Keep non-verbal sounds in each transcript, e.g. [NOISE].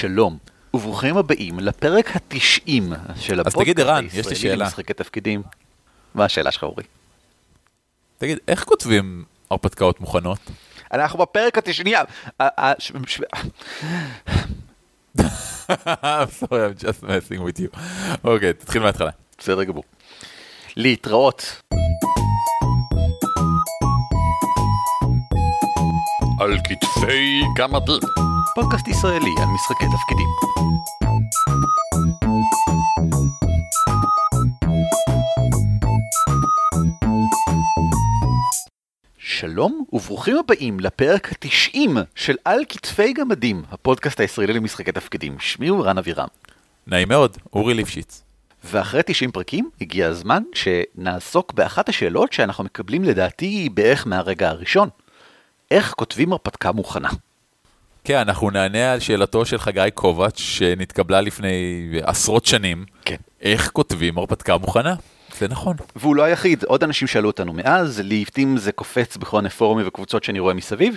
שלום, וברוכים הבאים לפרק התשעים של הפודקאסט הישראלי. למשחקי תפקידים. מה השאלה שלך, אורי? תגיד, איך כותבים הרפתקאות מוכנות? אנחנו בפרק התשעים... אה, [LAUGHS] sorry, I'm just messing with you. אוקיי, תתחיל מההתחלה. בסדר גמור. להתראות. על כתפי גמדים. פודקאסט ישראלי על משחקי תפקידים. שלום וברוכים הבאים לפרק ה-90 של על כתפי גמדים, הפודקאסט הישראלי למשחקי תפקידים. שמי הוא רן אבירם. נעים מאוד, אורי ליפשיץ. ואחרי 90 פרקים הגיע הזמן שנעסוק באחת השאלות שאנחנו מקבלים לדעתי בערך מהרגע הראשון. איך כותבים הרפתקה מוכנה? כן, אנחנו נענה על שאלתו של חגי קובץ', שנתקבלה לפני עשרות שנים. כן. איך כותבים הרפתקה מוכנה? זה נכון. והוא לא היחיד, עוד אנשים שאלו אותנו מאז, לעיתים זה קופץ בכל מיני פורומים וקבוצות שאני רואה מסביב.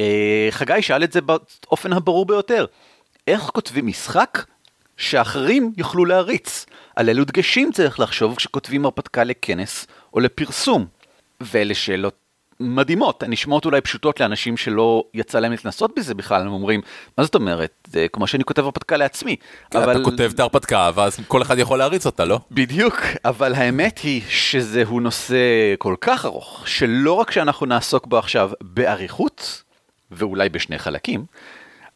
אה, חגי שאל את זה באופן הברור ביותר. איך כותבים משחק שאחרים יוכלו להריץ? על אילו דגשים צריך לחשוב כשכותבים הרפתקה לכנס או לפרסום? ואלה שאלות מדהימות, הן נשמעות אולי פשוטות לאנשים שלא יצא להם להתנסות בזה בכלל, הם אומרים, מה זאת אומרת, זה כמו שאני כותב הרפתקה לעצמי. אבל... אתה כותב את ההרפתקה, ואז כל אחד יכול להריץ אותה, לא? בדיוק, אבל האמת היא שזהו נושא כל כך ארוך, שלא רק שאנחנו נעסוק בו עכשיו באריכות, ואולי בשני חלקים,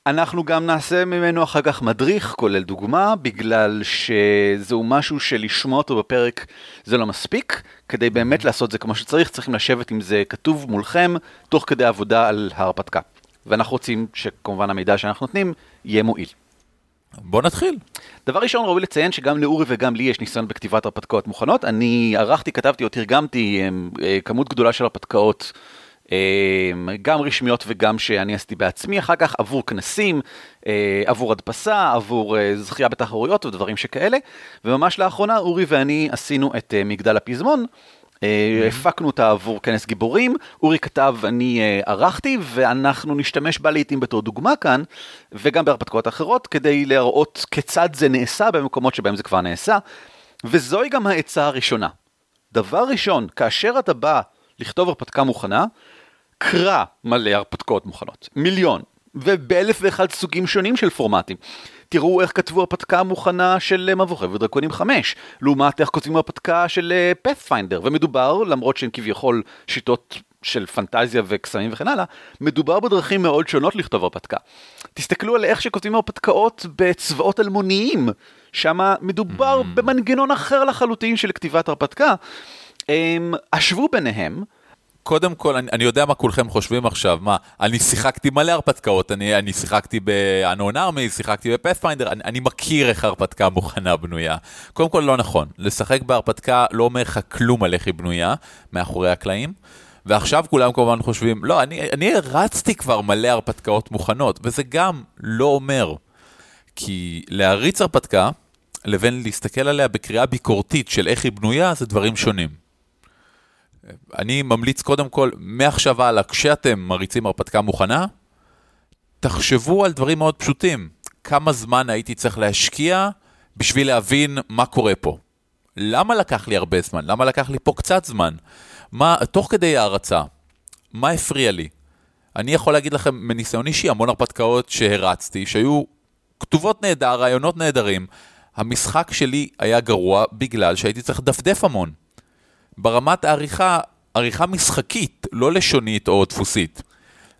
אנחנו גם נעשה ממנו אחר כך מדריך, כולל דוגמה, בגלל שזהו משהו שלשמוע אותו בפרק זה לא מספיק. כדי באמת לעשות זה כמו שצריך, צריכים לשבת עם זה כתוב מולכם, תוך כדי עבודה על ההרפתקה. ואנחנו רוצים שכמובן המידע שאנחנו נותנים יהיה מועיל. בוא נתחיל. דבר ראשון ראוי לציין שגם לאורי וגם לי יש ניסיון בכתיבת הרפתקאות מוכנות. אני ערכתי, כתבתי או תרגמתי אה, כמות גדולה של הרפתקאות. גם רשמיות וגם שאני עשיתי בעצמי אחר כך עבור כנסים, עבור הדפסה, עבור זכייה בתחרויות ודברים שכאלה. וממש לאחרונה אורי ואני עשינו את מגדל הפזמון. הפקנו אותה עבור כנס גיבורים, אורי כתב, אני ערכתי, ואנחנו נשתמש בה לעיתים בתור דוגמה כאן, וגם בהרפתקאות אחרות, כדי להראות כיצד זה נעשה במקומות שבהם זה כבר נעשה. וזוהי גם העצה הראשונה. דבר ראשון, כאשר אתה בא לכתוב הרפתקה מוכנה, קרא מלא הרפתקאות מוכנות, מיליון, ובאלף ואחד סוגים שונים של פורמטים. תראו איך כתבו הרפתקה מוכנה של מבוכי ודרקונים 5, לעומת איך כותבים הרפתקה של פאת'פיינדר, ומדובר, למרות שהן כביכול שיטות של פנטזיה וקסמים וכן הלאה, מדובר בדרכים מאוד שונות לכתוב הרפתקה. תסתכלו על איך שכותבים הרפתקאות בצבאות אלמוניים, שם מדובר mm. במנגנון אחר לחלוטין של כתיבת הרפתקה. הם השוו ביניהם. קודם כל, אני, אני יודע מה כולכם חושבים עכשיו, מה, אני שיחקתי מלא הרפתקאות, אני, אני שיחקתי ב-Unknown Army, שיחקתי ב-Pathfinder, אני, אני מכיר איך הרפתקה מוכנה בנויה. קודם כל, לא נכון, לשחק בהרפתקה לא אומר לך כלום על איך היא בנויה, מאחורי הקלעים. ועכשיו כולם כמובן חושבים, לא, אני, אני הרצתי כבר מלא הרפתקאות מוכנות, וזה גם לא אומר. כי להריץ הרפתקה, לבין להסתכל עליה בקריאה ביקורתית של איך היא בנויה, זה דברים שונים. אני ממליץ קודם כל, מעכשיו הלאה, כשאתם מריצים הרפתקה מוכנה, תחשבו על דברים מאוד פשוטים. כמה זמן הייתי צריך להשקיע בשביל להבין מה קורה פה? למה לקח לי הרבה זמן? למה לקח לי פה קצת זמן? מה, תוך כדי הערצה, מה הפריע לי? אני יכול להגיד לכם מניסיון אישי, המון הרפתקאות שהרצתי, שהיו כתובות נהדר, רעיונות נהדרים. המשחק שלי היה גרוע בגלל שהייתי צריך לדפדף המון. ברמת העריכה, עריכה משחקית, לא לשונית או דפוסית.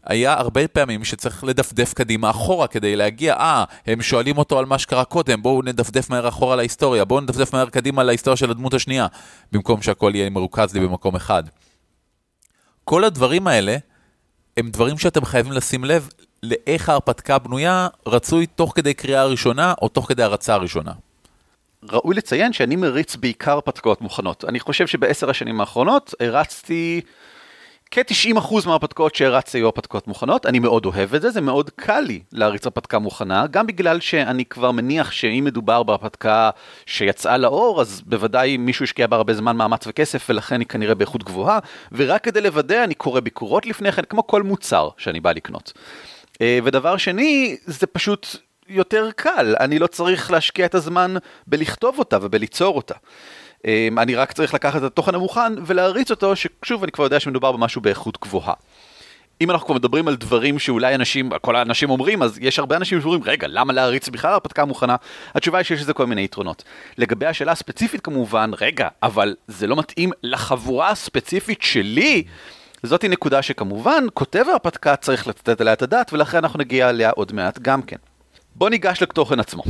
היה הרבה פעמים שצריך לדפדף קדימה אחורה כדי להגיע, אה, הם שואלים אותו על מה שקרה קודם, בואו נדפדף מהר אחורה להיסטוריה, בואו נדפדף מהר קדימה להיסטוריה של הדמות השנייה, במקום שהכל יהיה מרוכז לי במקום אחד. כל הדברים האלה הם דברים שאתם חייבים לשים לב לאיך ההרפתקה בנויה, רצוי תוך כדי קריאה ראשונה או תוך כדי הרצה הראשונה. ראוי לציין שאני מריץ בעיקר הרפתקאות מוכנות. אני חושב שבעשר השנים האחרונות הרצתי כ-90% מההרפתקאות שהרצתי היו הרפתקאות מוכנות. אני מאוד אוהב את זה, זה מאוד קל לי להריץ הרפתקה מוכנה, גם בגלל שאני כבר מניח שאם מדובר בהרפתקה שיצאה לאור, אז בוודאי מישהו השקיע בה הרבה זמן, מאמץ וכסף, ולכן היא כנראה באיכות גבוהה, ורק כדי לוודא אני קורא ביקורות לפני כן, כמו כל מוצר שאני בא לקנות. ודבר שני, זה פשוט יותר קל, אני לא צריך להשקיע את הזמן בלכתוב אותה ובליצור אותה. אמ, אני רק צריך לקחת את התוכן המוכן ולהריץ אותו, ששוב, אני כבר יודע שמדובר במשהו באיכות גבוהה. אם אנחנו כבר מדברים על דברים שאולי אנשים, כל האנשים אומרים, אז יש הרבה אנשים שאומרים, רגע, למה להריץ בכלל הרפתקה מוכנה? התשובה היא שיש לזה כל מיני יתרונות. לגבי השאלה הספציפית כמובן, רגע, אבל זה לא מתאים לחבורה הספציפית שלי, זאתי נקודה שכמובן, כותב ההרפתקה צריך לתת עליה את הדעת, ולכן אנחנו נגיע אליה עוד מעט גם כן. בוא ניגש לתוכן עצמו.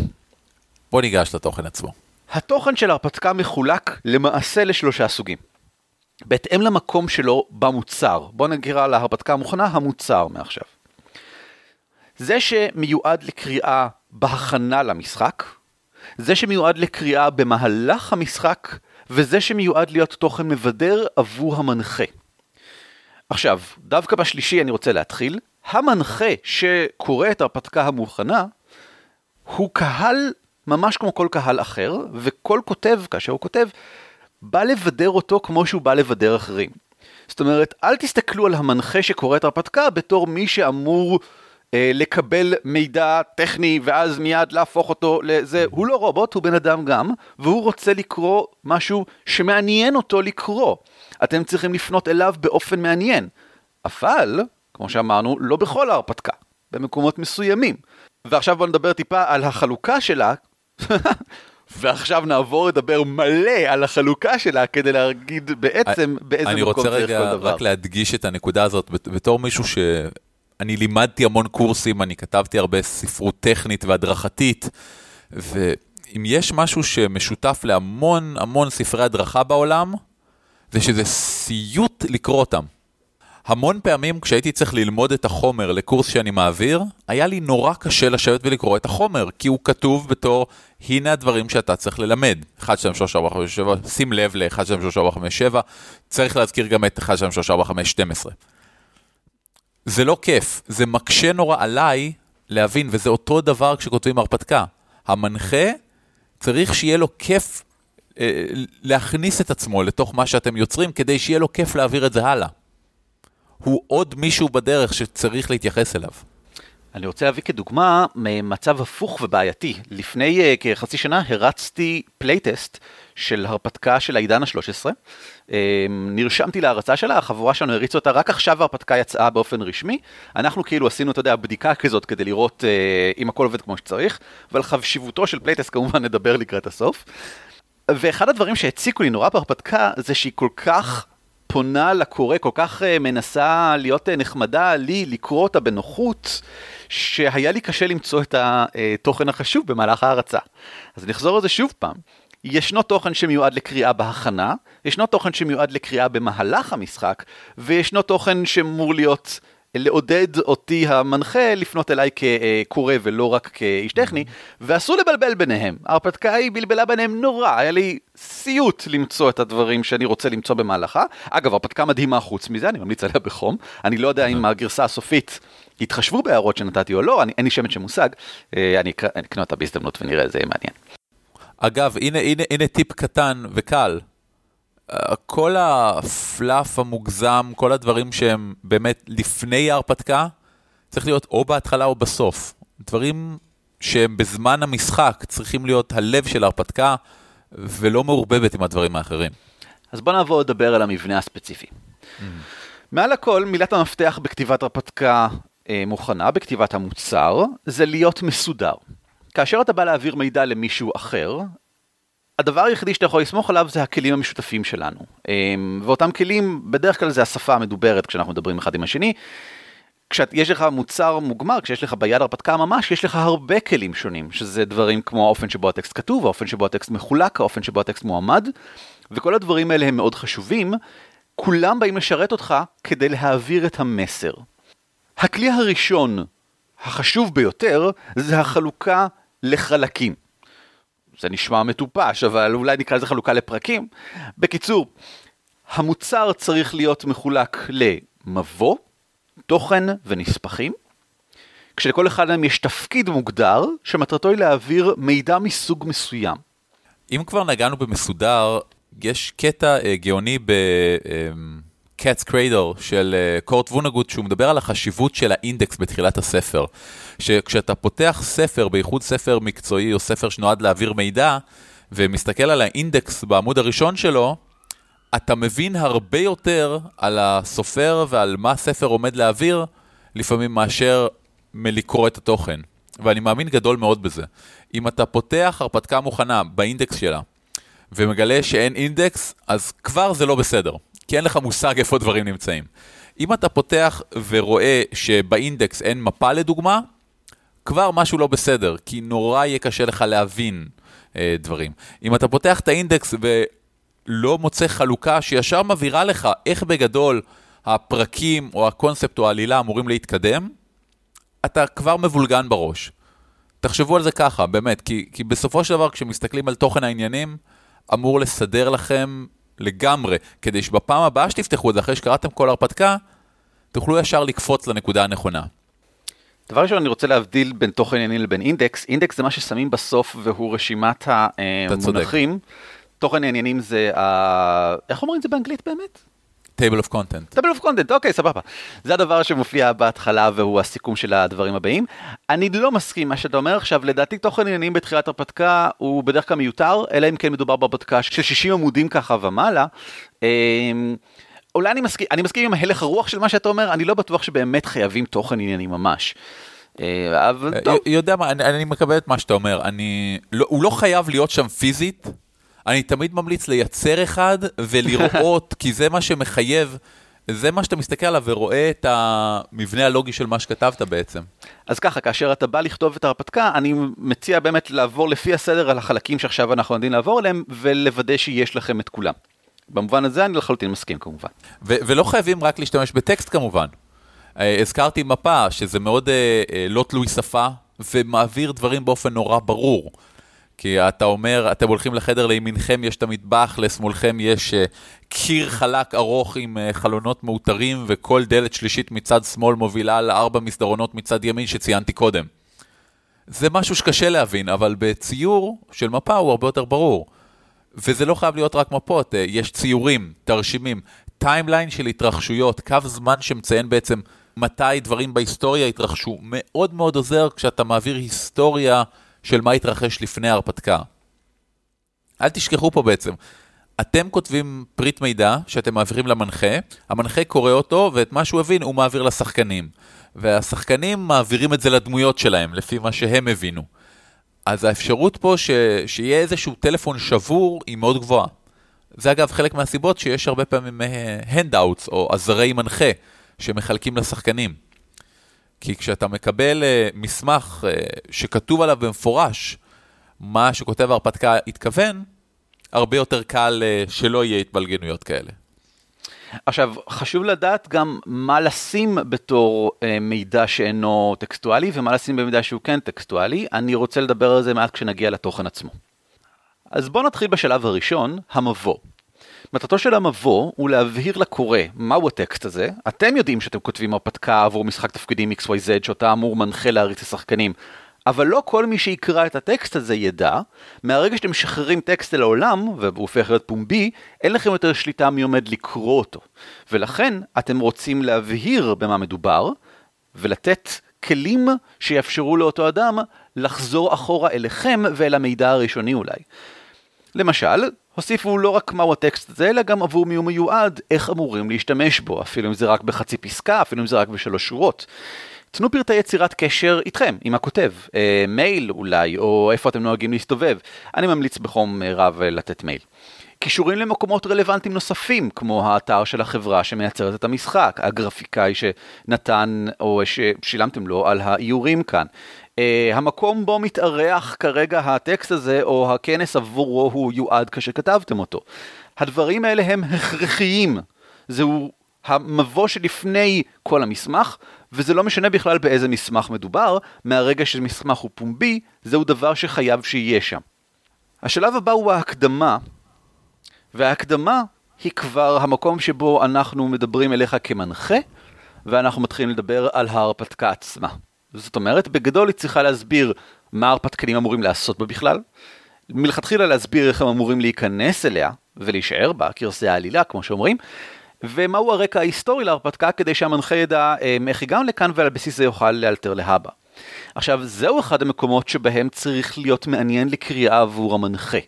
בוא ניגש לתוכן עצמו. התוכן של ההרפתקה מחולק למעשה לשלושה סוגים. בהתאם למקום שלו במוצר. בוא נגיע להרפתקה המוכנה, המוצר מעכשיו. זה שמיועד לקריאה בהכנה למשחק, זה שמיועד לקריאה במהלך המשחק, וזה שמיועד להיות תוכן מבדר עבור המנחה. עכשיו, דווקא בשלישי אני רוצה להתחיל. המנחה שקורא את ההרפתקה המוכנה, הוא קהל ממש כמו כל קהל אחר, וכל כותב, כאשר הוא כותב, בא לבדר אותו כמו שהוא בא לבדר אחרים. זאת אומרת, אל תסתכלו על המנחה שקורא את ההרפתקה בתור מי שאמור אה, לקבל מידע טכני ואז מיד להפוך אותו לזה. הוא לא רובוט, הוא בן אדם גם, והוא רוצה לקרוא משהו שמעניין אותו לקרוא. אתם צריכים לפנות אליו באופן מעניין. אבל, כמו שאמרנו, לא בכל ההרפתקה, במקומות מסוימים. ועכשיו בואו נדבר טיפה על החלוקה שלה. [LAUGHS] ועכשיו נעבור לדבר מלא על החלוקה שלה כדי להגיד בעצם באיזה מקום צריך כל דבר. אני רוצה רגע רק להדגיש את הנקודה הזאת בתור מישהו ש... אני לימדתי המון קורסים, אני כתבתי הרבה ספרות טכנית והדרכתית, ואם יש משהו שמשותף להמון המון ספרי הדרכה בעולם, זה שזה סיוט לקרוא אותם. המון פעמים כשהייתי צריך ללמוד את החומר לקורס שאני מעביר, היה לי נורא קשה לשבת ולקרוא את החומר, כי הוא כתוב בתור, הנה הדברים שאתה צריך ללמד. 1, 2, 3, 4, 5, 7, שים לב ל-1, 2, 3, 4, 5, 7, צריך להזכיר גם את 1, 2, 3, 4, 5, 12. זה לא כיף, זה מקשה נורא עליי להבין, וזה אותו דבר כשכותבים הרפתקה. המנחה צריך שיהיה לו כיף אה, להכניס את עצמו לתוך מה שאתם יוצרים, כדי שיהיה לו כיף להעביר את זה הלאה. הוא עוד מישהו בדרך שצריך להתייחס אליו. אני רוצה להביא כדוגמה מצב הפוך ובעייתי. לפני uh, כחצי שנה הרצתי playtest של הרפתקה של העידן ה-13. Uh, נרשמתי להרצה שלה, החבורה שלנו הריצה אותה, רק עכשיו ההרפתקה יצאה באופן רשמי. אנחנו כאילו עשינו, אתה יודע, בדיקה כזאת כדי לראות uh, אם הכל עובד כמו שצריך, ועל חשיבותו של playtest כמובן נדבר לקראת הסוף. ואחד הדברים שהציקו לי נורא בהרפתקה זה שהיא כל כך פונה לקורא, כל כך uh, מנסה להיות uh, נחמדה לי, לקרוא אותה בנוחות, שהיה לי קשה למצוא את התוכן החשוב במהלך ההרצה. אז אני אחזור על זה שוב פעם. ישנו תוכן שמיועד לקריאה בהכנה, ישנו תוכן שמיועד לקריאה במהלך המשחק, וישנו תוכן שאמור להיות לעודד אותי המנחה לפנות אליי כקורא ולא רק כאיש טכני, ואסור לבלבל ביניהם. ההרפתקה היא בלבלה ביניהם נורא, היה לי סיוט למצוא את הדברים שאני רוצה למצוא במהלכה. אגב, הרפתקה מדהימה חוץ מזה, אני ממליץ עליה בחום. אני לא יודע אם הגרסה הסופית יתחשבו בהערות שנתתי או לא, אני, אין לי שמץ של מושג. אה, אני אקנה אותה בהזדמנות ונראה, זה יהיה מעניין. אגב, הנה, הנה, הנה טיפ קטן וקל. כל הפלאף המוגזם, כל הדברים שהם באמת לפני ההרפתקה, צריך להיות או בהתחלה או בסוף. דברים שהם בזמן המשחק צריכים להיות הלב של ההרפתקה, ולא מעורבבת עם הדברים האחרים. אז בוא נעבור לדבר על המבנה הספציפי. Mm-hmm. מעל הכל, מילת המפתח בכתיבת הרפתקה אה, מוכנה, בכתיבת המוצר, זה להיות מסודר. כאשר אתה בא להעביר מידע למישהו אחר, הדבר היחידי שאתה יכול לסמוך עליו זה הכלים המשותפים שלנו. אמ, ואותם כלים, בדרך כלל זה השפה המדוברת כשאנחנו מדברים אחד עם השני. כשיש לך מוצר מוגמר, כשיש לך ביד הרפתקה ממש, יש לך הרבה כלים שונים, שזה דברים כמו האופן שבו הטקסט כתוב, האופן שבו הטקסט מחולק, האופן שבו הטקסט מועמד, וכל הדברים האלה הם מאוד חשובים. כולם באים לשרת אותך כדי להעביר את המסר. הכלי הראשון, החשוב ביותר, זה החלוקה לחלקים. זה נשמע מטופש, אבל אולי נקרא לזה חלוקה לפרקים. בקיצור, המוצר צריך להיות מחולק למבוא, תוכן ונספחים, כשלכל אחד מהם יש תפקיד מוגדר, שמטרתו היא להעביר מידע מסוג מסוים. אם כבר נגענו במסודר, יש קטע uh, גאוני Cat's Cradle של אה, קורט וונגוט, שהוא מדבר על החשיבות של האינדקס בתחילת הספר. שכשאתה פותח ספר, בייחוד ספר מקצועי או ספר שנועד להעביר מידע, ומסתכל על האינדקס בעמוד הראשון שלו, אתה מבין הרבה יותר על הסופר ועל מה הספר עומד להעביר, לפעמים מאשר מלקרוא את התוכן. ואני מאמין גדול מאוד בזה. אם אתה פותח הרפתקה מוכנה באינדקס שלה, ומגלה שאין אינדקס, אז כבר זה לא בסדר, כי אין לך מושג איפה דברים נמצאים. אם אתה פותח ורואה שבאינדקס אין מפה לדוגמה, כבר משהו לא בסדר, כי נורא יהיה קשה לך להבין אה, דברים. אם אתה פותח את האינדקס ולא מוצא חלוקה שישר מבהירה לך איך בגדול הפרקים או הקונספט או העלילה אמורים להתקדם, אתה כבר מבולגן בראש. תחשבו על זה ככה, באמת, כי, כי בסופו של דבר כשמסתכלים על תוכן העניינים, אמור לסדר לכם לגמרי, כדי שבפעם הבאה שתפתחו את זה, אחרי שקראתם כל הרפתקה, תוכלו ישר לקפוץ לנקודה הנכונה. דבר ראשון, אני רוצה להבדיל בין תוכן ענייני לבין אינדקס. אינדקס זה מה ששמים בסוף והוא רשימת המונחים. תוכן העניינים זה, ה... איך אומרים את זה באנגלית באמת? Table of content. table of content, אוקיי, סבבה. זה הדבר שמופיע בהתחלה והוא הסיכום של הדברים הבאים. אני לא מסכים מה שאתה אומר עכשיו, לדעתי תוכן עניינים בתחילת הרפתקה הוא בדרך כלל מיותר, אלא אם כן מדובר בהרפתקה של 60 עמודים ככה ומעלה. אמ, אולי אני מסכים, אני מסכים עם הלך הרוח של מה שאתה אומר, אני לא בטוח שבאמת חייבים תוכן ענייני ממש. אה, אבל אה, טוב. יודע מה, אני, אני מקבל את מה שאתה אומר, אני, לא, הוא לא חייב להיות שם פיזית, אני תמיד ממליץ לייצר אחד ולראות, [LAUGHS] כי זה מה שמחייב. זה מה שאתה מסתכל עליו ורואה את המבנה הלוגי של מה שכתבת בעצם. אז ככה, כאשר אתה בא לכתוב את ההרפתקה, אני מציע באמת לעבור לפי הסדר על החלקים שעכשיו אנחנו עומדים לעבור עליהם, ולוודא שיש לכם את כולם. במובן הזה אני לחלוטין מסכים כמובן. ולא חייבים רק להשתמש בטקסט כמובן. אה, הזכרתי מפה, שזה מאוד אה, אה, לא תלוי שפה, ומעביר דברים באופן נורא ברור. כי אתה אומר, אתם הולכים לחדר לימינכם יש את המטבח, לשמאלכם יש uh, קיר חלק ארוך עם uh, חלונות מאותרים, וכל דלת שלישית מצד שמאל מובילה לארבע מסדרונות מצד ימין שציינתי קודם. זה משהו שקשה להבין, אבל בציור של מפה הוא הרבה יותר ברור. וזה לא חייב להיות רק מפות, uh, יש ציורים, תרשימים, timeline של התרחשויות, קו זמן שמציין בעצם מתי דברים בהיסטוריה התרחשו. מאוד מאוד עוזר כשאתה מעביר היסטוריה של מה התרחש לפני ההרפתקה. אל תשכחו פה בעצם, אתם כותבים פריט מידע שאתם מעבירים למנחה, המנחה קורא אותו ואת מה שהוא הבין הוא מעביר לשחקנים. והשחקנים מעבירים את זה לדמויות שלהם, לפי מה שהם הבינו. אז האפשרות פה ש... שיהיה איזשהו טלפון שבור היא מאוד גבוהה. זה אגב חלק מהסיבות שיש הרבה פעמים handouts או עזרי מנחה שמחלקים לשחקנים. כי כשאתה מקבל uh, מסמך uh, שכתוב עליו במפורש מה שכותב ההרפתקה התכוון, הרבה יותר קל uh, שלא יהיה התבלגנויות כאלה. עכשיו, חשוב לדעת גם מה לשים בתור אה, מידע שאינו טקסטואלי ומה לשים במידע שהוא כן טקסטואלי. אני רוצה לדבר על זה מעט כשנגיע לתוכן עצמו. אז בואו נתחיל בשלב הראשון, המבוא. מטרתו של המבוא הוא להבהיר לקורא מהו הטקסט הזה. אתם יודעים שאתם כותבים הרפתקה עבור משחק תפקידים XYZ שאותה אמור מנחה להריץ לשחקנים, אבל לא כל מי שיקרא את הטקסט הזה ידע, מהרגע שאתם משחררים טקסט אל העולם, והוא הופך להיות פומבי, אין לכם יותר שליטה מי עומד לקרוא אותו. ולכן אתם רוצים להבהיר במה מדובר, ולתת כלים שיאפשרו לאותו אדם לחזור אחורה אליכם ואל המידע הראשוני אולי. למשל, הוסיפו לא רק מהו הטקסט הזה, אלא גם עבור מי הוא מיועד, איך אמורים להשתמש בו, אפילו אם זה רק בחצי פסקה, אפילו אם זה רק בשלוש שורות. תנו פרטי יצירת קשר איתכם, עם הכותב, אה, מייל אולי, או איפה אתם נוהגים להסתובב. אני ממליץ בחום רב לתת מייל. קישורים למקומות רלוונטיים נוספים, כמו האתר של החברה שמייצרת את המשחק, הגרפיקאי שנתן או ששילמתם לו על האיורים כאן. Uh, המקום בו מתארח כרגע הטקסט הזה, או הכנס עבורו הוא יועד כשכתבתם אותו. הדברים האלה הם הכרחיים. זהו המבוא שלפני כל המסמך, וזה לא משנה בכלל באיזה מסמך מדובר, מהרגע שמסמך הוא פומבי, זהו דבר שחייב שיהיה שם. השלב הבא הוא ההקדמה, וההקדמה היא כבר המקום שבו אנחנו מדברים אליך כמנחה, ואנחנו מתחילים לדבר על ההרפתקה עצמה. זאת אומרת, בגדול היא צריכה להסביר מה ההרפתקנים אמורים לעשות בה בכלל, מלכתחילה להסביר איך הם אמורים להיכנס אליה ולהישאר בה, כרסי העלילה כמו שאומרים, ומהו הרקע ההיסטורי להרפתקה כדי שהמנחה ידע אה, איך הגענו לכאן ועל בסיס זה יוכל לאלתר להבא. עכשיו, זהו אחד המקומות שבהם צריך להיות מעניין לקריאה עבור המנחה.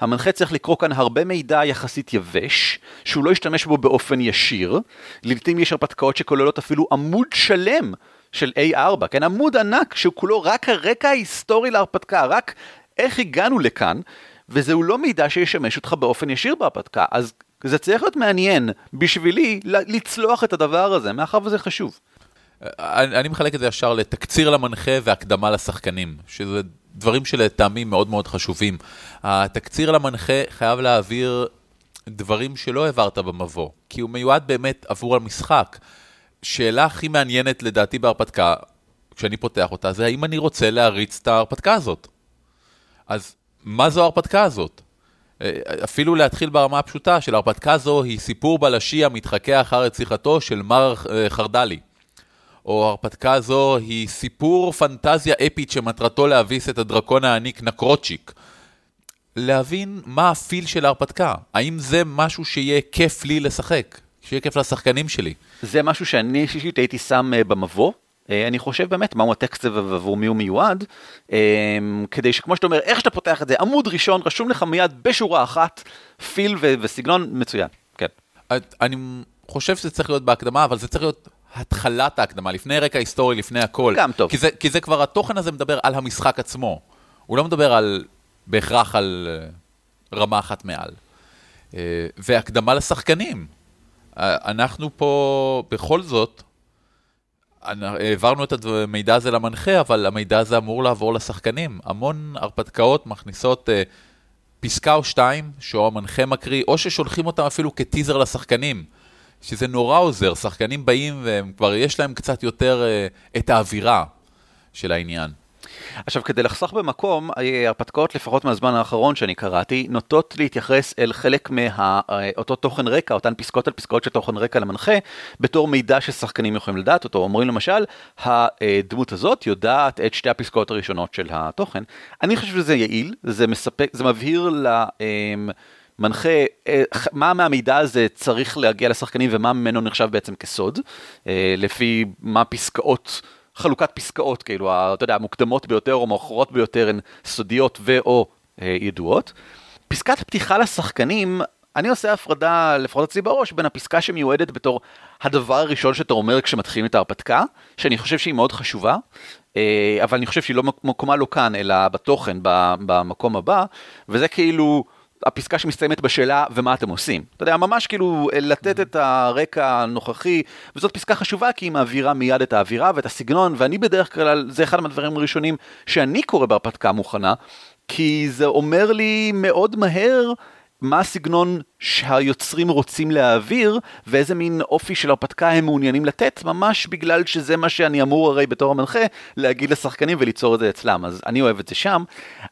המנחה צריך לקרוא כאן הרבה מידע יחסית יבש, שהוא לא ישתמש בו באופן ישיר. לעיתים יש הרפתקאות שכוללות אפילו עמוד שלם של A4, כן, עמוד ענק שהוא כולו רק הרקע ההיסטורי להרפתקה, רק איך הגענו לכאן, וזהו לא מידע שישמש אותך באופן ישיר בהרפתקה, אז זה צריך להיות מעניין בשבילי לצלוח את הדבר הזה, מאחר וזה חשוב. אני, אני מחלק את זה ישר לתקציר למנחה והקדמה לשחקנים, שזה דברים שלטעמי מאוד מאוד חשובים. התקציר למנחה חייב להעביר דברים שלא העברת במבוא, כי הוא מיועד באמת עבור המשחק. שאלה הכי מעניינת לדעתי בהרפתקה, כשאני פותח אותה, זה האם אני רוצה להריץ את ההרפתקה הזאת. אז מה זו ההרפתקה הזאת? אה, אפילו להתחיל ברמה הפשוטה של הרפתקה זו היא סיפור בלשי המתחכה אחר רציחתו של מר אה, חרדלי. או הרפתקה זו היא סיפור פנטזיה אפית שמטרתו להביס את הדרקון העניק נקרוצ'יק. להבין מה הפיל של ההרפתקה, האם זה משהו שיהיה כיף לי לשחק, שיהיה כיף לשחקנים שלי. זה משהו שאני אישית הייתי שם אה, במבוא, אה, אני חושב באמת מהו הטקסט הזה ועבור מי הוא מיועד, אה, כדי שכמו שאתה אומר, איך שאתה פותח את זה, עמוד ראשון, רשום לך מיד בשורה אחת, פיל וסגנון מצוין, כן. אני חושב שזה צריך להיות בהקדמה, אבל זה צריך להיות התחלת ההקדמה, לפני רקע היסטורי, לפני הכל. גם טוב. כי זה, כי זה כבר, התוכן הזה מדבר על המשחק עצמו. הוא לא מדבר על, בהכרח על רמה אחת מעל. והקדמה לשחקנים. Uh, אנחנו פה, בכל זאת, העברנו את המידע הזה למנחה, אבל המידע הזה אמור לעבור לשחקנים. המון הרפתקאות מכניסות uh, פסקה או שתיים, שהוא המנחה מקריא, או ששולחים אותם אפילו כטיזר לשחקנים. שזה נורא עוזר, שחקנים באים והם כבר יש להם קצת יותר uh, את האווירה של העניין. עכשיו, כדי לחסוך במקום, ההרפתקאות, לפחות מהזמן האחרון שאני קראתי, נוטות להתייחס אל חלק מאותו תוכן רקע, אותן פסקאות על פסקאות של תוכן רקע למנחה, בתור מידע ששחקנים יכולים לדעת אותו. אומרים למשל, הדמות הזאת יודעת את שתי הפסקאות הראשונות של התוכן. אני חושב שזה יעיל, זה מספק, זה מבהיר ל... מנחה אה, מה מהמידע הזה צריך להגיע לשחקנים ומה ממנו נחשב בעצם כסוד, אה, לפי מה פסקאות, חלוקת פסקאות, כאילו, אתה יודע, המוקדמות ביותר או מאוחרות ביותר הן סודיות ו/או אה, ידועות. פסקת פתיחה לשחקנים, אני עושה הפרדה, לפחות אצלי בראש, בין הפסקה שמיועדת בתור הדבר הראשון שאתה אומר כשמתחילים את ההרפתקה, שאני חושב שהיא מאוד חשובה, אבל אני חושב שהיא לא מקומה לא כאן, אלא בתוכן, במקום הבא, וזה כאילו... הפסקה שמסתיימת בשאלה ומה אתם עושים. אתה יודע, ממש כאילו לתת את הרקע הנוכחי, וזאת פסקה חשובה כי היא מעבירה מיד את האווירה ואת הסגנון, ואני בדרך כלל, זה אחד מהדברים הראשונים שאני קורא בהרפתקה מוכנה, כי זה אומר לי מאוד מהר מה הסגנון שהיוצרים רוצים להעביר, ואיזה מין אופי של הרפתקה הם מעוניינים לתת, ממש בגלל שזה מה שאני אמור הרי בתור המנחה להגיד לשחקנים וליצור את זה אצלם, אז אני אוהב את זה שם.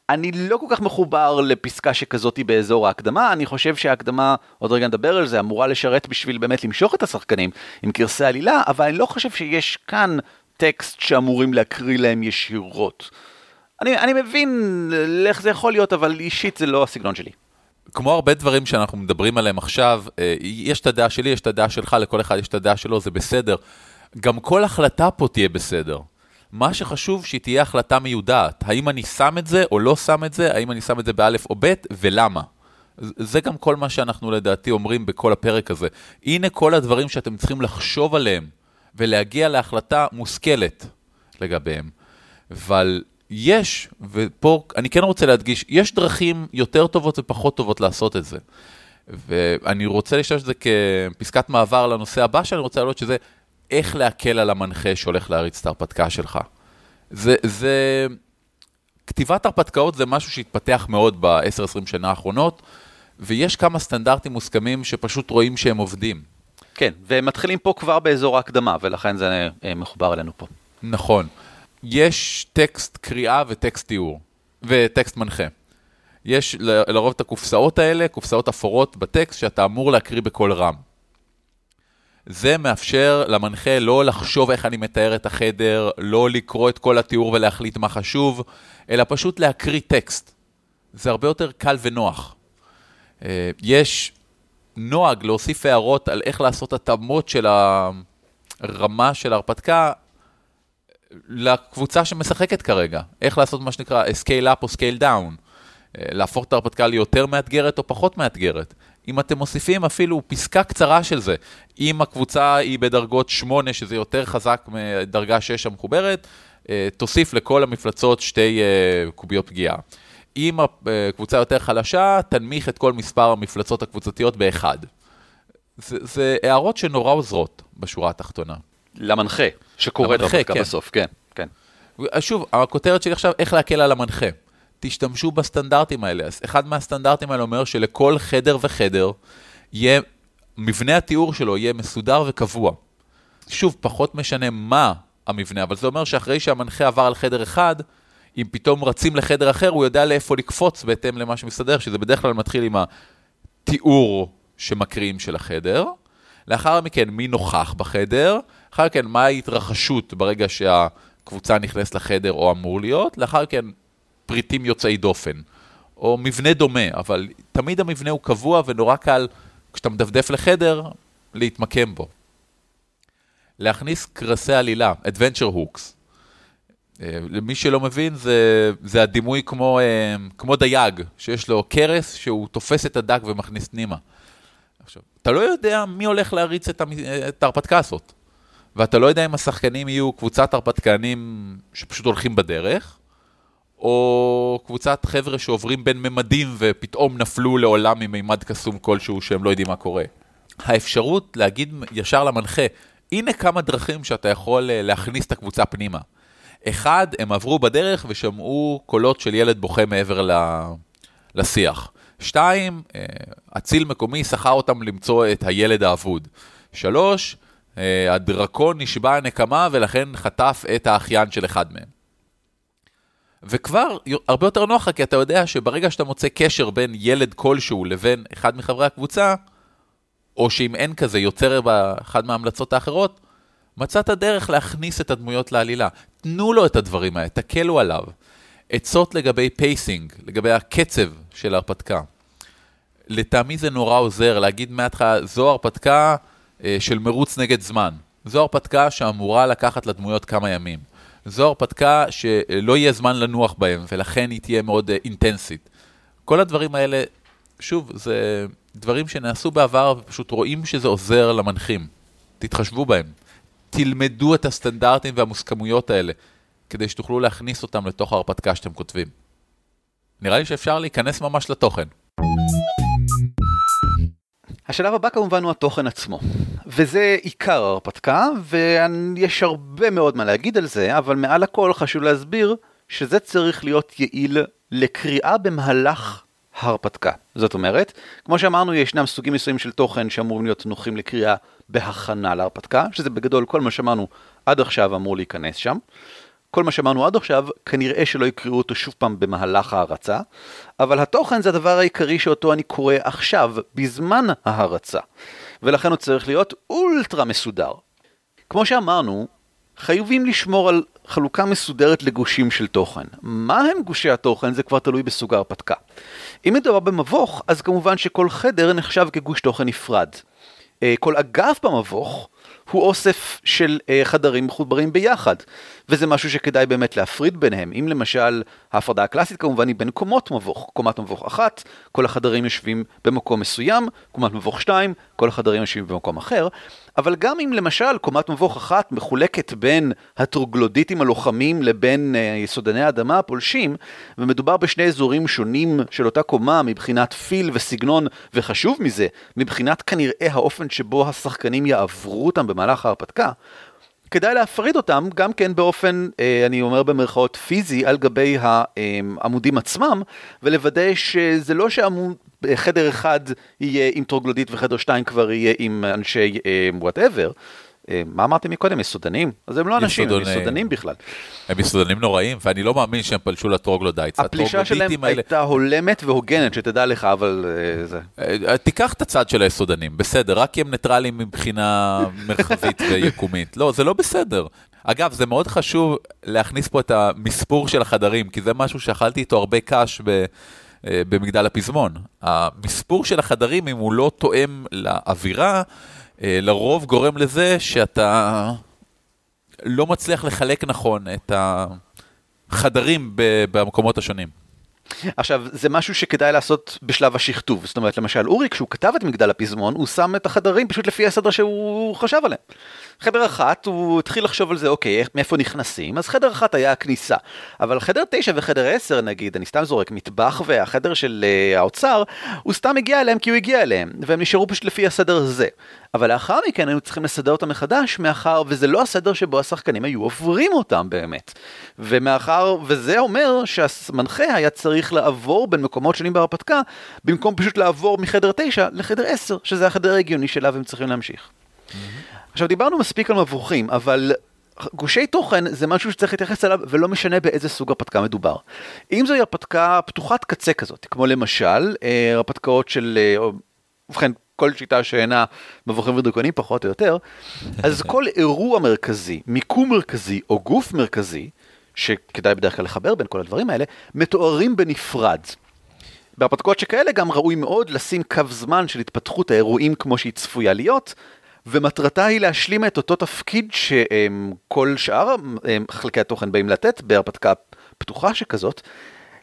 אני לא כל כך מחובר לפסקה שכזאתי באזור ההקדמה, אני חושב שההקדמה, עוד רגע נדבר על זה, אמורה לשרת בשביל באמת למשוך את השחקנים עם קרסי עלילה, אבל אני לא חושב שיש כאן טקסט שאמורים להקריא להם ישירות. אני, אני מבין איך זה יכול להיות, אבל אישית זה לא הסגנון שלי. כמו הרבה דברים שאנחנו מדברים עליהם עכשיו, אה, יש את הדעה שלי, יש את הדעה שלך, לכל אחד יש את הדעה שלו, זה בסדר. גם כל החלטה פה תהיה בסדר. מה שחשוב שהיא תהיה החלטה מיודעת. האם אני שם את זה או לא שם את זה, האם אני שם את זה באלף או בית, ולמה. זה גם כל מה שאנחנו לדעתי אומרים בכל הפרק הזה. הנה כל הדברים שאתם צריכים לחשוב עליהם ולהגיע להחלטה מושכלת לגביהם. אבל יש, ופה אני כן רוצה להדגיש, יש דרכים יותר טובות ופחות טובות לעשות את זה. ואני רוצה להשתמש את זה כפסקת מעבר לנושא הבא שאני רוצה להעלות, שזה איך להקל על המנחה שהולך להריץ את ההרפתקה שלך. זה, זה... כתיבת הרפתקאות זה משהו שהתפתח מאוד ב-10-20 שנה האחרונות, ויש כמה סטנדרטים מוסכמים שפשוט רואים שהם עובדים. כן, והם מתחילים פה כבר באזור ההקדמה, ולכן זה אה, מחובר אלינו פה. נכון. יש טקסט קריאה וטקסט תיאור, וטקסט מנחה. יש לרוב את הקופסאות האלה, קופסאות אפורות בטקסט, שאתה אמור להקריא בקול רם. זה מאפשר למנחה לא לחשוב איך אני מתאר את החדר, לא לקרוא את כל התיאור ולהחליט מה חשוב, אלא פשוט להקריא טקסט. זה הרבה יותר קל ונוח. אה, יש נוהג להוסיף הערות על איך לעשות התאמות של הרמה של ההרפתקה לקבוצה שמשחקת כרגע. איך לעשות מה שנקרא scale up או scale down. להפוך את ההרפתקה ליותר מאתגרת או פחות מאתגרת. אם אתם מוסיפים אפילו פסקה קצרה של זה, אם הקבוצה היא בדרגות 8, שזה יותר חזק מדרגה 6 המחוברת, אה, תוסיף לכל המפלצות שתי אה, קוביות פגיעה. אם הקבוצה יותר חלשה, תנמיך את כל מספר המפלצות הקבוצתיות באחד. זה, זה הערות שנורא עוזרות בשורה התחתונה. למנחה, שקורא את ההרפתקה כן. בסוף, כן, כן. שוב, הכותרת שלי עכשיו, איך להקל על המנחה. תשתמשו בסטנדרטים האלה. אז אחד מהסטנדרטים האלה אומר שלכל חדר וחדר יהיה, מבנה התיאור שלו יהיה מסודר וקבוע. שוב, פחות משנה מה המבנה, אבל זה אומר שאחרי שהמנחה עבר על חדר אחד, אם פתאום רצים לחדר אחר, הוא יודע לאיפה לקפוץ בהתאם למה שמסתדר, שזה בדרך כלל מתחיל עם התיאור שמקריאים של החדר. לאחר מכן, מי נוכח בחדר, לאחר מכן, מה ההתרחשות ברגע שהקבוצה נכנסת לחדר או אמור להיות, לאחר מכן, פריטים יוצאי דופן, או מבנה דומה, אבל תמיד המבנה הוא קבוע ונורא קל, כשאתה מדפדף לחדר, להתמקם בו. להכניס קרסי עלילה, adventure hooks. אה, למי שלא מבין, זה, זה הדימוי כמו, אה, כמו דייג, שיש לו קרס שהוא תופס את הדג ומכניס פנימה. עכשיו, אתה לא יודע מי הולך להריץ את, ההרפתקה הזאת, ואתה לא יודע אם השחקנים יהיו קבוצת הרפתקנים שפשוט הולכים בדרך, או קבוצת חבר'ה שעוברים בין ממדים ופתאום נפלו לעולם ממימד קסום כלשהו שהם לא יודעים מה קורה. האפשרות להגיד ישר למנחה, הנה כמה דרכים שאתה יכול אה, להכניס את הקבוצה פנימה. אחד, הם עברו בדרך ושמעו קולות של ילד בוכה מעבר לשיח. שתיים, אה, אציל מקומי שכר אותם למצוא את הילד האבוד. שלוש, אה, הדרקון נשבע נקמה ולכן חטף את האחיין של אחד מהם. וכבר הרבה יותר נוח כי אתה יודע שברגע שאתה מוצא קשר בין ילד כלשהו לבין אחד מחברי הקבוצה, או שאם אין כזה, יוצר באחד מההמלצות האחרות, מצאת דרך להכניס את הדמויות לעלילה. תנו לו את הדברים האלה, תקלו עליו. עצות לגבי pacing, לגבי הקצב של ההרפתקה. לטעמי זה נורא עוזר להגיד מההתחלה, זו הרפתקה אה, של מרוץ נגד זמן. זו הרפתקה שאמורה לקחת לדמויות כמה ימים. זו הרפתקה שלא יהיה זמן לנוח בהם, ולכן היא תהיה מאוד אינטנסיבית. כל הדברים האלה, שוב, זה דברים שנעשו בעבר, ופשוט רואים שזה עוזר למנחים. תתחשבו בהם. תלמדו את הסטנדרטים והמוסכמויות האלה, כדי שתוכלו להכניס אותם לתוך ההרפתקה שאתם כותבים. נראה לי שאפשר להיכנס ממש לתוכן. השלב הבא כמובן הוא התוכן עצמו, וזה עיקר ההרפתקה, ויש הרבה מאוד מה להגיד על זה, אבל מעל הכל חשוב להסביר שזה צריך להיות יעיל לקריאה במהלך ההרפתקה. זאת אומרת, כמו שאמרנו, ישנם סוגים מסוימים של תוכן שאמורים להיות נוחים לקריאה בהכנה להרפתקה, שזה בגדול כל מה שאמרנו עד עכשיו אמור להיכנס שם. כל מה שאמרנו עד עכשיו, כנראה שלא יקראו אותו שוב פעם במהלך ההרצה, אבל התוכן זה הדבר העיקרי שאותו אני קורא עכשיו, בזמן ההרצה, ולכן הוא צריך להיות אולטרה מסודר. כמו שאמרנו, חייבים לשמור על חלוקה מסודרת לגושים של תוכן. מה הם גושי התוכן זה כבר תלוי בסוג ההרפתקה. אם מדובר במבוך, אז כמובן שכל חדר נחשב כגוש תוכן נפרד. אה, כל אגף במבוך הוא אוסף של אה, חדרים מחוברים ביחד, וזה משהו שכדאי באמת להפריד ביניהם. אם למשל, ההפרדה הקלאסית כמובן היא בין קומות מבוך. קומת מבוך אחת, כל החדרים יושבים במקום מסוים, קומת מבוך שתיים, כל החדרים יושבים במקום אחר, אבל גם אם למשל קומת מבוך אחת מחולקת בין הטרוגלודיטים הלוחמים לבין uh, יסודני האדמה הפולשים, ומדובר בשני אזורים שונים של אותה קומה מבחינת פיל וסגנון, וחשוב מזה, מבחינת כנראה האופן שבו השחקנים יעברו אותם במהלך ההרפתקה, כדאי להפריד אותם גם כן באופן, אה, אני אומר במרכאות פיזי, על גבי העמודים עצמם, ולוודא שזה לא שחדר אחד יהיה עם טרוגלודית וחדר שתיים כבר יהיה עם אנשי whatever. אה, מה אמרתם מקודם? יסודנים? אז הם לא אנשים, הם יסודנים בכלל. הם יסודנים נוראים, ואני לא מאמין שהם פלשו ל troglodytes. הפלישה שלהם. הייתה הולמת והוגנת, שתדע לך, אבל uh, זה... Uh, תיקח את הצד של היסודנים, בסדר, רק כי הם ניטרלים מבחינה מרחבית [LAUGHS] ויקומית. לא, זה לא בסדר. אגב, זה מאוד חשוב להכניס פה את המספור של החדרים, כי זה משהו שאכלתי איתו הרבה קש ב... אה, במגדל הפזמון. המספור של החדרים, אם הוא לא תואם לאווירה, אה, לרוב גורם לזה שאתה לא מצליח לחלק נכון את החדרים במקומות השונים. עכשיו, זה משהו שכדאי לעשות בשלב השכתוב. זאת אומרת, למשל, אורי, כשהוא כתב את מגדל הפזמון, הוא שם את החדרים פשוט לפי הסדר שהוא חשב עליהם. חדר אחת, הוא התחיל לחשוב על זה, אוקיי, מאיפה נכנסים? אז חדר אחת היה הכניסה. אבל חדר תשע וחדר עשר, נגיד, אני סתם זורק, מטבח והחדר של uh, האוצר, הוא סתם הגיע אליהם כי הוא הגיע אליהם, והם נשארו פשוט לפי הסדר הזה. אבל לאחר מכן היינו צריכים לסדר אותם מחדש, מאחר וזה לא הסדר שבו השחקנים היו עוברים אותם באמת. ומאחר, וזה אומר שהמנחה היה צריך לעבור בין מקומות שונים בהרפתקה, במקום פשוט לעבור מחדר תשע לחדר עשר, שזה החדר ההגיוני שלה והם צריכים להמשיך. Mm-hmm. עכשיו דיברנו מספיק על מבוכים, אבל גושי תוכן זה משהו שצריך להתייחס אליו ולא משנה באיזה סוג הרפתקה מדובר. אם זוהי הרפתקה פתוחת קצה כזאת, כמו למשל אה, הרפתקאות של, אה, ובכן כל שיטה שאינה מבוכים ודרקונים פחות או יותר, אז כל אירוע מרכזי, מיקום מרכזי או גוף מרכזי, שכדאי בדרך כלל לחבר בין כל הדברים האלה, מתוארים בנפרד. בהרפתקאות שכאלה גם ראוי מאוד לשים קו זמן של התפתחות האירועים כמו שהיא צפויה להיות, ומטרתה היא להשלים את אותו תפקיד שכל שאר חלקי התוכן באים לתת בהרפתקה פתוחה שכזאת,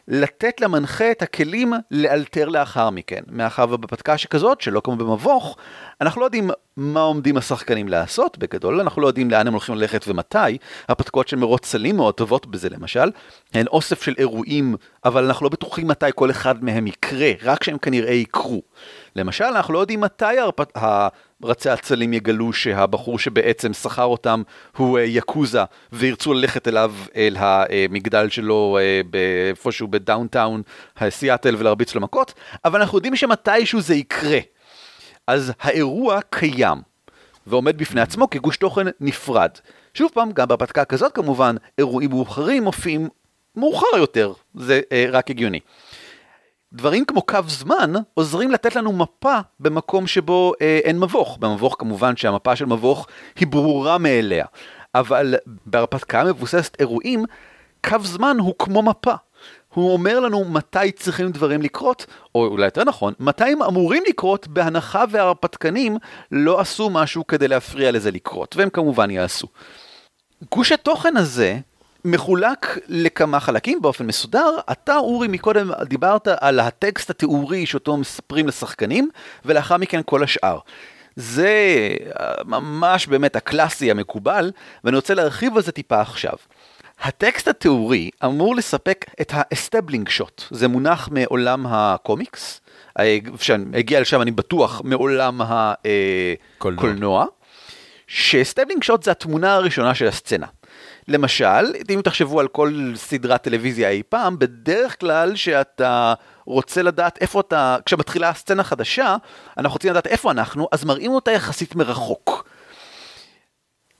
לתת למנחה את הכלים לאלתר לאחר מכן. מאחר ובהרפתקה שכזאת, שלא כמו במבוך, אנחנו לא יודעים מה עומדים השחקנים לעשות, בגדול אנחנו לא יודעים לאן הם הולכים ללכת ומתי. הרפתקאות של מרוץ סלים מאוד טובות בזה למשל, הן אוסף של אירועים, אבל אנחנו לא בטוחים מתי כל אחד מהם יקרה, רק שהם כנראה יקרו. למשל, אנחנו לא יודעים מתי הרפ... רצי הצללים יגלו שהבחור שבעצם שכר אותם הוא אה, יאקוזה וירצו ללכת אליו אל המגדל שלו אה, איפשהו ב downtown Seattle ולהרביץ לו מכות, אבל אנחנו יודעים שמתישהו זה יקרה. אז האירוע קיים ועומד בפני עצמו כגוש תוכן נפרד. שוב פעם, גם בהרפתקה כזאת כמובן, אירועים מאוחרים מופיעים מאוחר יותר, זה אה, רק הגיוני. דברים כמו קו זמן עוזרים לתת לנו מפה במקום שבו אה, אין מבוך. במבוך כמובן שהמפה של מבוך היא ברורה מאליה, אבל בהרפתקה מבוססת אירועים, קו זמן הוא כמו מפה. הוא אומר לנו מתי צריכים דברים לקרות, או אולי יותר נכון, מתי הם אמורים לקרות בהנחה וההרפתקנים לא עשו משהו כדי להפריע לזה לקרות, והם כמובן יעשו. גוש התוכן הזה מחולק לכמה חלקים באופן מסודר. אתה, אורי, מקודם דיברת על הטקסט התיאורי שאותו מספרים לשחקנים, ולאחר מכן כל השאר. זה אה, ממש באמת הקלאסי המקובל, ואני רוצה להרחיב על זה טיפה עכשיו. הטקסט התיאורי אמור לספק את ה-establishing shot, זה מונח מעולם הקומיקס, אה, שהגיע לשם אני בטוח מעולם הקולנוע, אה, ש-establishing shot זה התמונה הראשונה של הסצנה. למשל, אם תחשבו על כל סדרת טלוויזיה אי פעם, בדרך כלל שאתה רוצה לדעת איפה אתה, כשמתחילה סצנה חדשה, אנחנו רוצים לדעת איפה אנחנו, אז מראים אותה יחסית מרחוק.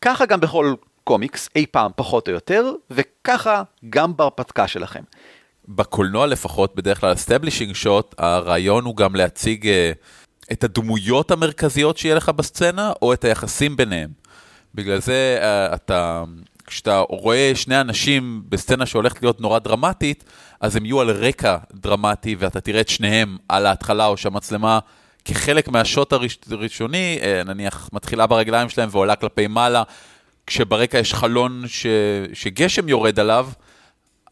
ככה גם בכל קומיקס, אי פעם פחות או יותר, וככה גם בהרפתקה שלכם. בקולנוע לפחות, בדרך כלל establishing shot, הרעיון הוא גם להציג uh, את הדמויות המרכזיות שיהיה לך בסצנה, או את היחסים ביניהם. בגלל זה uh, אתה כשאתה רואה שני אנשים בסצנה שהולכת להיות נורא דרמטית, אז הם יהיו על רקע דרמטי, ואתה תראה את שניהם על ההתחלה, או שהמצלמה כחלק מהשוט הראשוני, אה, נניח מתחילה ברגליים שלהם ועולה כלפי מעלה, כשברקע יש חלון ש... שגשם יורד עליו,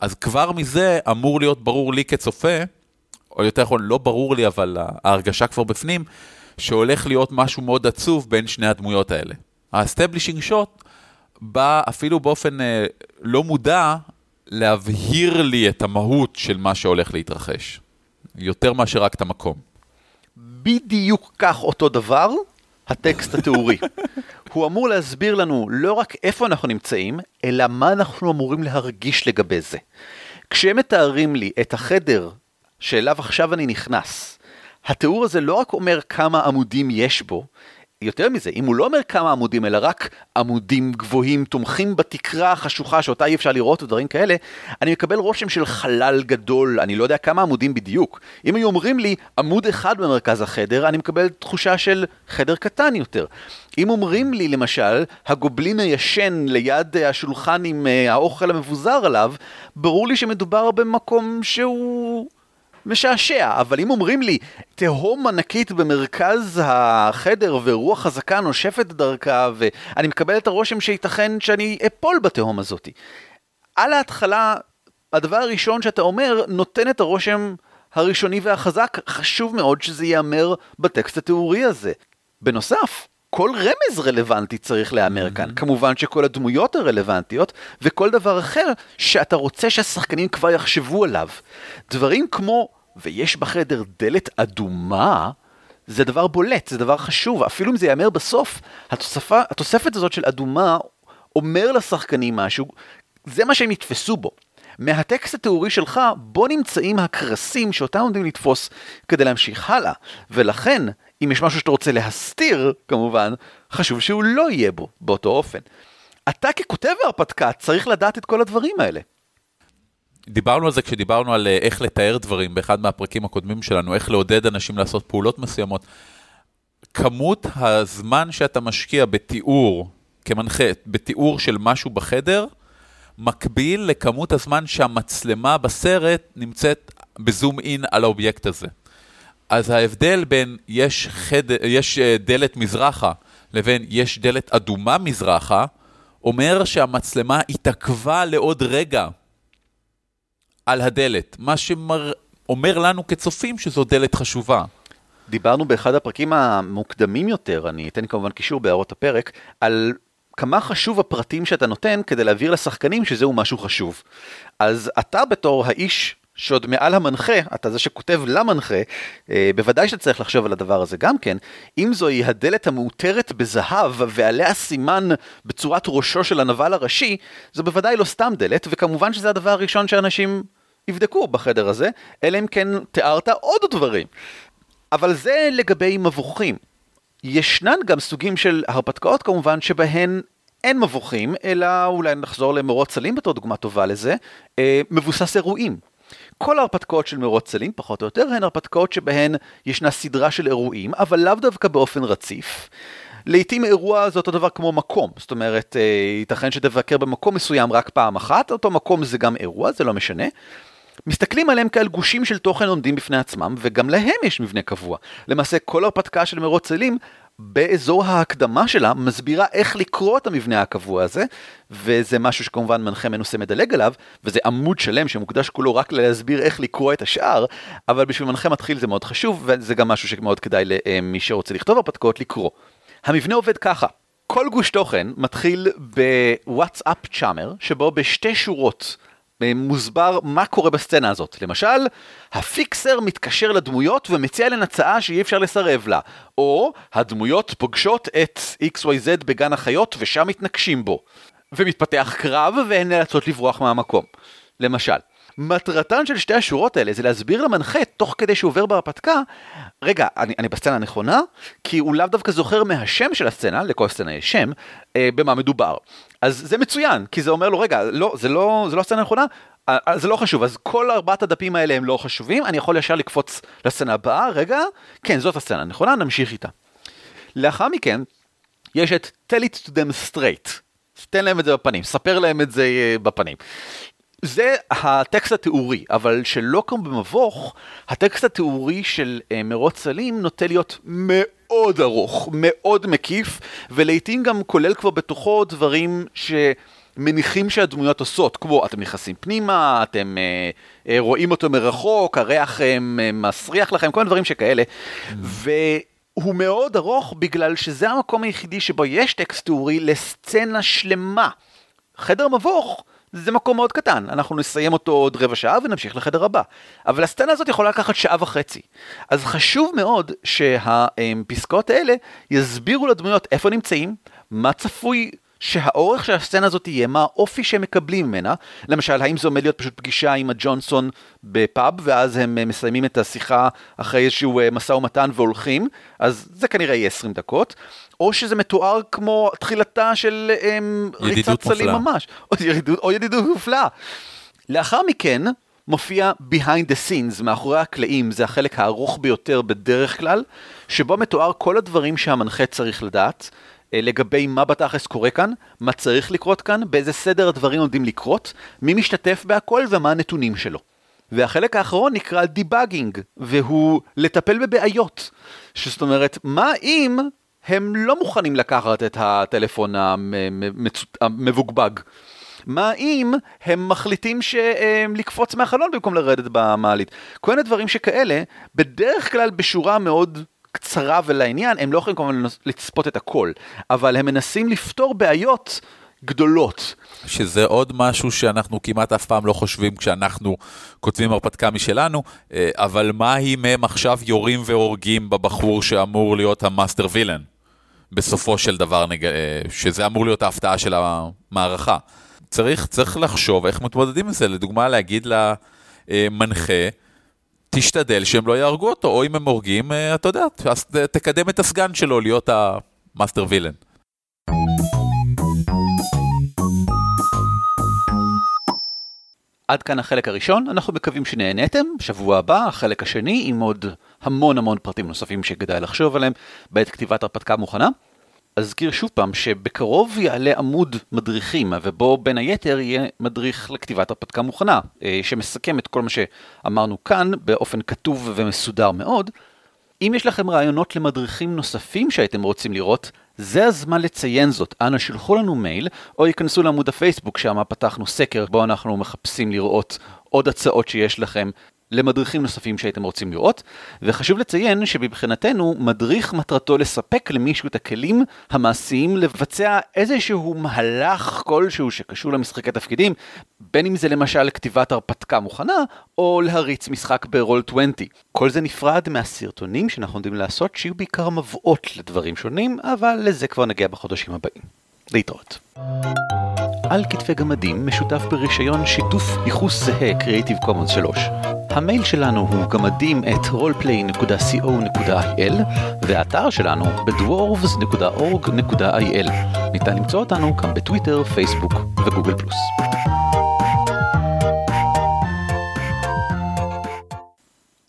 אז כבר מזה אמור להיות ברור לי כצופה, או יותר נכון, לא ברור לי, אבל ההרגשה כבר בפנים, שהולך להיות משהו מאוד עצוב בין שני הדמויות האלה. ה-establishing shot בא אפילו באופן אה, לא מודע להבהיר לי את המהות של מה שהולך להתרחש, יותר מאשר רק את המקום. בדיוק כך אותו דבר, הטקסט התיאורי. [LAUGHS] הוא אמור להסביר לנו לא רק איפה אנחנו נמצאים, אלא מה אנחנו אמורים להרגיש לגבי זה. כשהם מתארים לי את החדר שאליו עכשיו אני נכנס, התיאור הזה לא רק אומר כמה עמודים יש בו, יותר מזה, אם הוא לא אומר כמה עמודים, אלא רק עמודים גבוהים, תומכים בתקרה החשוכה שאותה אי אפשר לראות ודברים כאלה, אני מקבל רושם של חלל גדול, אני לא יודע כמה עמודים בדיוק. אם היו אומרים לי עמוד אחד במרכז החדר, אני מקבל תחושה של חדר קטן יותר. אם אומרים לי למשל, הגובלין הישן ליד השולחן עם אה, האוכל המבוזר עליו, ברור לי שמדובר במקום שהוא... משעשע, אבל אם אומרים לי, תהום ענקית במרכז החדר ורוח חזקה נושפת דרכה, ואני מקבל את הרושם שייתכן שאני אפול בתהום הזאת. על ההתחלה, הדבר הראשון שאתה אומר, נותן את הרושם הראשוני והחזק, חשוב מאוד שזה ייאמר בטקסט התיאורי הזה. בנוסף, כל רמז רלוונטי צריך להיאמר mm-hmm. כאן. כמובן שכל הדמויות הרלוונטיות, וכל דבר אחר שאתה רוצה שהשחקנים כבר יחשבו עליו. דברים כמו, ויש בחדר דלת אדומה, זה דבר בולט, זה דבר חשוב, אפילו אם זה ייאמר בסוף, התוספה, התוספת הזאת של אדומה אומר לשחקנים משהו, זה מה שהם יתפסו בו. מהטקסט התיאורי שלך, בו נמצאים הקרסים שאותם עומדים לתפוס כדי להמשיך הלאה. ולכן, אם יש משהו שאתה רוצה להסתיר, כמובן, חשוב שהוא לא יהיה בו באותו אופן. אתה ככותב ההרפתקה צריך לדעת את כל הדברים האלה. דיברנו על זה כשדיברנו על אה, איך לתאר דברים באחד מהפרקים הקודמים שלנו, איך לעודד אנשים לעשות פעולות מסוימות. כמות הזמן שאתה משקיע בתיאור, כמנחה, בתיאור של משהו בחדר, מקביל לכמות הזמן שהמצלמה בסרט נמצאת בזום אין על האובייקט הזה. אז ההבדל בין יש, חד... יש אה, דלת מזרחה לבין יש דלת אדומה מזרחה, אומר שהמצלמה התעכבה לעוד רגע על הדלת, מה שאומר לנו כצופים שזו דלת חשובה. דיברנו באחד הפרקים המוקדמים יותר, אני אתן כמובן קישור בהערות הפרק, על כמה חשוב הפרטים שאתה נותן כדי להעביר לשחקנים שזהו משהו חשוב. אז אתה בתור האיש שעוד מעל המנחה, אתה זה שכותב למנחה, אה, בוודאי שאתה צריך לחשוב על הדבר הזה גם כן. אם זוהי הדלת המעוטרת בזהב ועליה סימן בצורת ראשו של הנבל הראשי, זו בוודאי לא סתם דלת, וכמובן שזה הדבר הראשון שאנשים יבדקו בחדר הזה, אלא אם כן תיארת עוד דברים. אבל זה לגבי מבוכים. ישנן גם סוגים של הרפתקאות כמובן שבהן אין מבוכים, אלא אולי נחזור למורות סלים בתור דוגמה טובה לזה, אה, מבוסס אירועים. כל ההרפתקאות של מרוץ צלים, פחות או יותר, הן הרפתקאות שבהן ישנה סדרה של אירועים, אבל לאו דווקא באופן רציף. לעתים אירוע זה אותו דבר כמו מקום, זאת אומרת, אה, ייתכן שתבקר במקום מסוים רק פעם אחת, אותו מקום זה גם אירוע, זה לא משנה. מסתכלים עליהם כעל גושים של תוכן עומדים בפני עצמם, וגם להם יש מבנה קבוע. למעשה, כל הרפתקה של מרוץ צלים באזור ההקדמה שלה מסבירה איך לקרוא את המבנה הקבוע הזה, וזה משהו שכמובן מנחה מנוסה מדלג עליו, וזה עמוד שלם שמוקדש כולו רק להסביר איך לקרוא את השאר, אבל בשביל מנחה מתחיל זה מאוד חשוב, וזה גם משהו שמאוד כדאי למי שרוצה לכתוב הרפתקאות לקרוא. המבנה עובד ככה, כל גוש תוכן מתחיל בוואטסאפ צ'אמר, שבו בשתי שורות מוסבר מה קורה בסצנה הזאת. למשל, הפיקסר מתקשר לדמויות ומציע להן הצעה שאי אפשר לסרב לה. או, הדמויות פוגשות את XYZ בגן החיות ושם מתנגשים בו. ומתפתח קרב והן נאלצות לברוח מהמקום. למשל. מטרתן של שתי השורות האלה זה להסביר למנחה, תוך כדי שהוא עובר בהרפתקה, רגע, אני, אני בסצנה הנכונה? כי הוא לאו דווקא זוכר מהשם של הסצנה, לכל סצנה יש שם, אה, במה מדובר. אז זה מצוין, כי זה אומר לו, רגע, לא, זה לא, זה לא הסצנה הנכונה, אה, אה, זה לא חשוב, אז כל ארבעת הדפים האלה הם לא חשובים, אני יכול ישר לקפוץ לסצנה הבאה, רגע, כן, זאת הסצנה הנכונה, נמשיך איתה. לאחר מכן, יש את tell it to them straight. תן להם את זה בפנים, ספר להם את זה אה, בפנים. זה הטקסט התיאורי, אבל שלא כמו במבוך, הטקסט התיאורי של מרוץ סלים נוטה להיות מאוד ארוך, מאוד מקיף, ולעיתים גם כולל כבר בתוכו דברים ש... מניחים שהדמויות עושות, כמו אתם נכנסים פנימה, אתם אה, אה, רואים אותו מרחוק, הריח אה, מסריח לכם, כל מיני דברים שכאלה. Mm. והוא מאוד ארוך בגלל שזה המקום היחידי שבו יש טקסט תיאורי לסצנה שלמה. חדר מבוך זה מקום מאוד קטן, אנחנו נסיים אותו עוד רבע שעה ונמשיך לחדר הבא. אבל הסצנה הזאת יכולה לקחת שעה וחצי. אז חשוב מאוד שהפסקאות האלה יסבירו לדמויות איפה נמצאים, מה צפוי שהאורך של הסצנה הזאת תהיה, מה האופי שהם מקבלים ממנה. למשל, האם זה עומד להיות פשוט פגישה עם הג'ונסון בפאב, ואז הם אה, מסיימים את השיחה אחרי איזשהו אה, משא ומתן והולכים, אז זה כנראה יהיה 20 דקות. או שזה מתואר כמו תחילתה של הם, אה, ריצת סלים ממש, או ידידות, או ידידות מופלאה. לאחר מכן מופיע behind the scenes, מאחורי הקלעים, זה החלק הארוך ביותר בדרך כלל, שבו מתואר כל הדברים שהמנחה צריך לדעת, לגבי מה בתכלס קורה כאן, מה צריך לקרות כאן, באיזה סדר הדברים עומדים לקרות, מי משתתף בהכל ומה הנתונים שלו. והחלק האחרון נקרא דיבאגינג, והוא לטפל בבעיות. זאת אומרת, מה אם הם לא מוכנים לקחת את הטלפון המבוגבג? מה אם הם מחליטים לקפוץ מהחלון במקום לרדת במעלית? כל מיני דברים שכאלה, בדרך כלל בשורה מאוד קצרה ולעניין, הם לא יכולים כמובן לצפות את הכל, אבל הם מנסים לפתור בעיות גדולות. שזה עוד משהו שאנחנו כמעט אף פעם לא חושבים כשאנחנו כותבים הרפתקה משלנו, אה, אבל מה אם הם עכשיו יורים והורגים בבחור שאמור להיות המאסטר וילן? בסופו של דבר, אה, שזה אמור להיות ההפתעה של המערכה. צריך, צריך לחשוב איך מתמודדים עם זה, לדוגמה להגיד למנחה, תשתדל שהם לא יהרגו אותו, או אם הם הורגים, אה, אתה יודע, אז תקדם את הסגן שלו להיות המאסטר וילן. עד כאן החלק הראשון, אנחנו מקווים שנהניתם. בשבוע הבא, החלק השני, עם עוד המון המון פרטים נוספים שכדאי לחשוב עליהם בעת כתיבת הרפתקה מוכנה. אזכיר שוב פעם שבקרוב יעלה עמוד מדריכים, ובו בין היתר יהיה מדריך לכתיבת הרפתקה מוכנה, אה, שמסכם את כל מה שאמרנו כאן באופן כתוב ומסודר מאוד. אם יש לכם רעיונות למדריכים נוספים שהייתם רוצים לראות, זה הזמן לציין זאת. אנא שלחו לנו מייל, או ייכנסו לעמוד הפייסבוק, שם פתחנו סקר, בו אנחנו מחפשים לראות עוד הצעות שיש לכם למדריכים נוספים שהייתם רוצים לראות, וחשוב לציין שמבחינתנו מדריך מטרתו לספק למישהו את הכלים המעשיים לבצע איזשהו מהלך כלשהו שקשור למשחקי תפקידים, בין אם זה למשל כתיבת הרפתקה מוכנה, או להריץ משחק ברול 20. כל זה נפרד מהסרטונים שאנחנו יודעים לעשות, שיהיו בעיקר מבואות לדברים שונים, אבל לזה כבר נגיע בחודשים הבאים. להתראות. על כתפי גמדים משותף ברישיון שיתוף ייחוס זהה Creative Commons 3. המייל שלנו הוא גמדים את roleplay.co.il והאתר שלנו בדוורבס.org.il. ניתן למצוא אותנו גם בטוויטר, פייסבוק וגוגל פלוס.